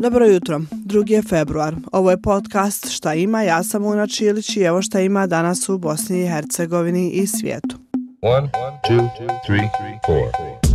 Dobro jutro, 2. je februar. Ovo je podcast Šta ima, ja sam Una Čilić i evo šta ima danas u Bosni i Hercegovini i svijetu. 1, 2, 3, 4.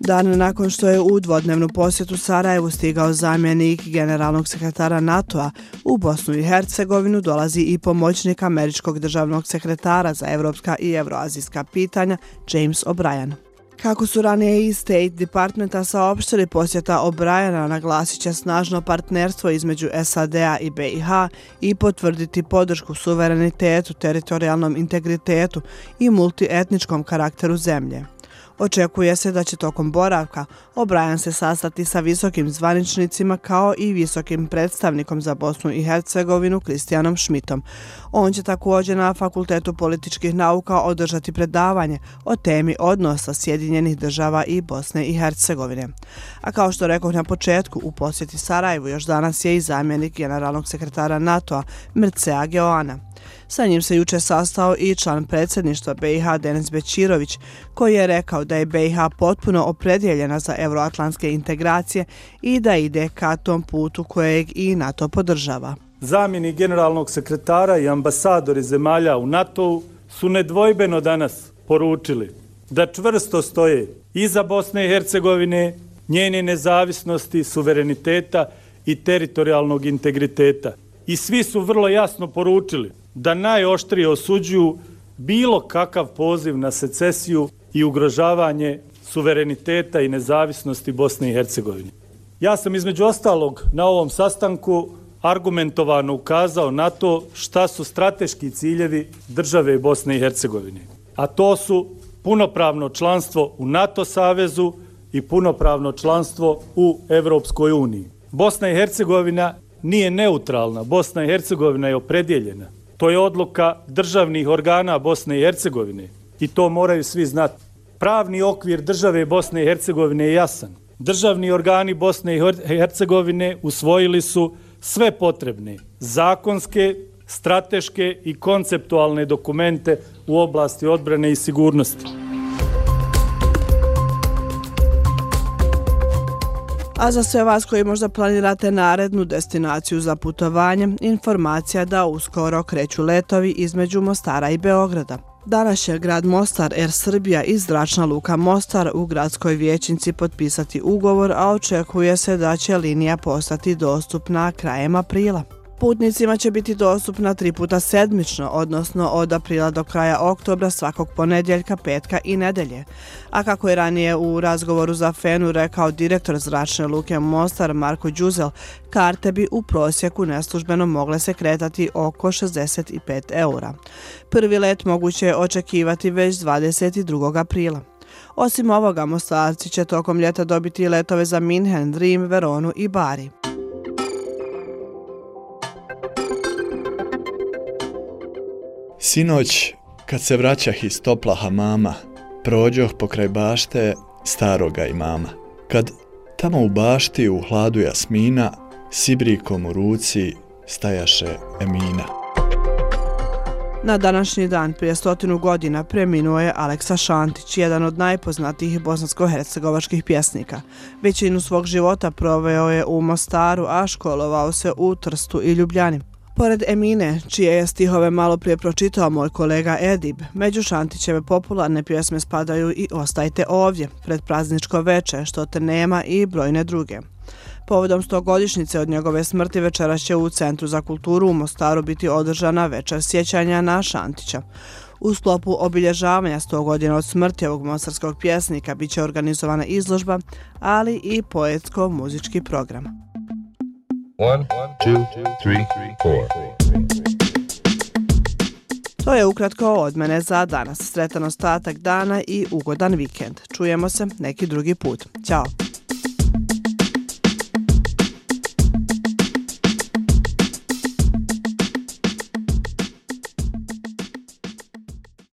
Dan nakon što je u dvodnevnu posjetu Sarajevu stigao zamjenik generalnog sekretara NATO-a u Bosnu i Hercegovinu dolazi i pomoćnik američkog državnog sekretara za evropska i evroazijska pitanja James O'Brien. Kako su ranije i State Departmenta saopštili posjeta Obrajana naglasit će snažno partnerstvo između SAD-a i BiH i potvrditi podršku suverenitetu, teritorijalnom integritetu i multietničkom karakteru zemlje. Očekuje se da će tokom boravka O'Brien se sastati sa visokim zvaničnicima kao i visokim predstavnikom za Bosnu i Hercegovinu Kristijanom Šmitom. On će također na Fakultetu političkih nauka održati predavanje o temi odnosa Sjedinjenih država i Bosne i Hercegovine. A kao što rekoh na početku, u posjeti Sarajevu još danas je i zamjenik generalnog sekretara NATO-a Mircea Geoana. Sa njim se juče sastao i član predsjedništva BiH Denis Bećirović, koji je rekao da je BiH potpuno opredjeljena za euroatlantske integracije i da ide ka tom putu kojeg i NATO podržava. Zamjeni generalnog sekretara i ambasadori zemalja u NATO su nedvojbeno danas poručili da čvrsto stoje iza Bosne i Hercegovine, njene nezavisnosti, suvereniteta i teritorijalnog integriteta. I svi su vrlo jasno poručili da najoštrije osuđuju bilo kakav poziv na secesiju i ugrožavanje suvereniteta i nezavisnosti Bosne i Hercegovine. Ja sam između ostalog na ovom sastanku argumentovano ukazao na to šta su strateški ciljevi države Bosne i Hercegovine. A to su punopravno članstvo u NATO savezu i punopravno članstvo u Evropskoj uniji. Bosna i Hercegovina nije neutralna, Bosna i Hercegovina je opredjeljena. To je odluka državnih organa Bosne i Hercegovine i to moraju svi znati. Pravni okvir države Bosne i Hercegovine je jasan. Državni organi Bosne i Hercegovine usvojili su sve potrebne zakonske, strateške i konceptualne dokumente u oblasti odbrane i sigurnosti. A za sve vas koji možda planirate narednu destinaciju za putovanje, informacija da uskoro kreću letovi između Mostara i Beograda. Danas će grad Mostar Air Srbija i zračna luka Mostar u gradskoj vijećnici potpisati ugovor, a očekuje se da će linija postati dostupna krajem aprila. Putnicima će biti dostupna tri puta sedmično, odnosno od aprila do kraja oktobra svakog ponedjeljka, petka i nedelje. A kako je ranije u razgovoru za Fenu rekao direktor zračne luke Mostar Marko Đuzel, karte bi u prosjeku neslužbeno mogle se kretati oko 65 eura. Prvi let moguće je očekivati već 22. aprila. Osim ovoga, Mostarci će tokom ljeta dobiti letove za Minhen, Rim, Veronu i Bari. Sinoć, kad se vraćah iz topla hamama, prođoh pokraj bašte staroga imama. Kad tamo u bašti u hladu jasmina, sibrikom u ruci stajaše Emina. Na današnji dan prije stotinu godina preminuo je Aleksa Šantić, jedan od najpoznatijih bosansko-hercegovačkih pjesnika. Većinu svog života proveo je u Mostaru, a školovao se u Trstu i Ljubljani. Pored Emine, čije je stihove malo prije pročitao moj kolega Edib, među Šantićeve popularne pjesme spadaju i Ostajte ovdje, pred prazničko veče, što te nema i brojne druge. Povodom stogodišnjice od njegove smrti večera će u Centru za kulturu u Mostaru biti održana večer sjećanja na Šantića. U sklopu obilježavanja 100 godina od smrti ovog mostarskog pjesnika biće organizovana izložba, ali i poetsko-muzički program. One, two, three, four. To je ukratko od mene za danas. Sretan ostatak dana i ugodan vikend. Čujemo se neki drugi put. Ćao.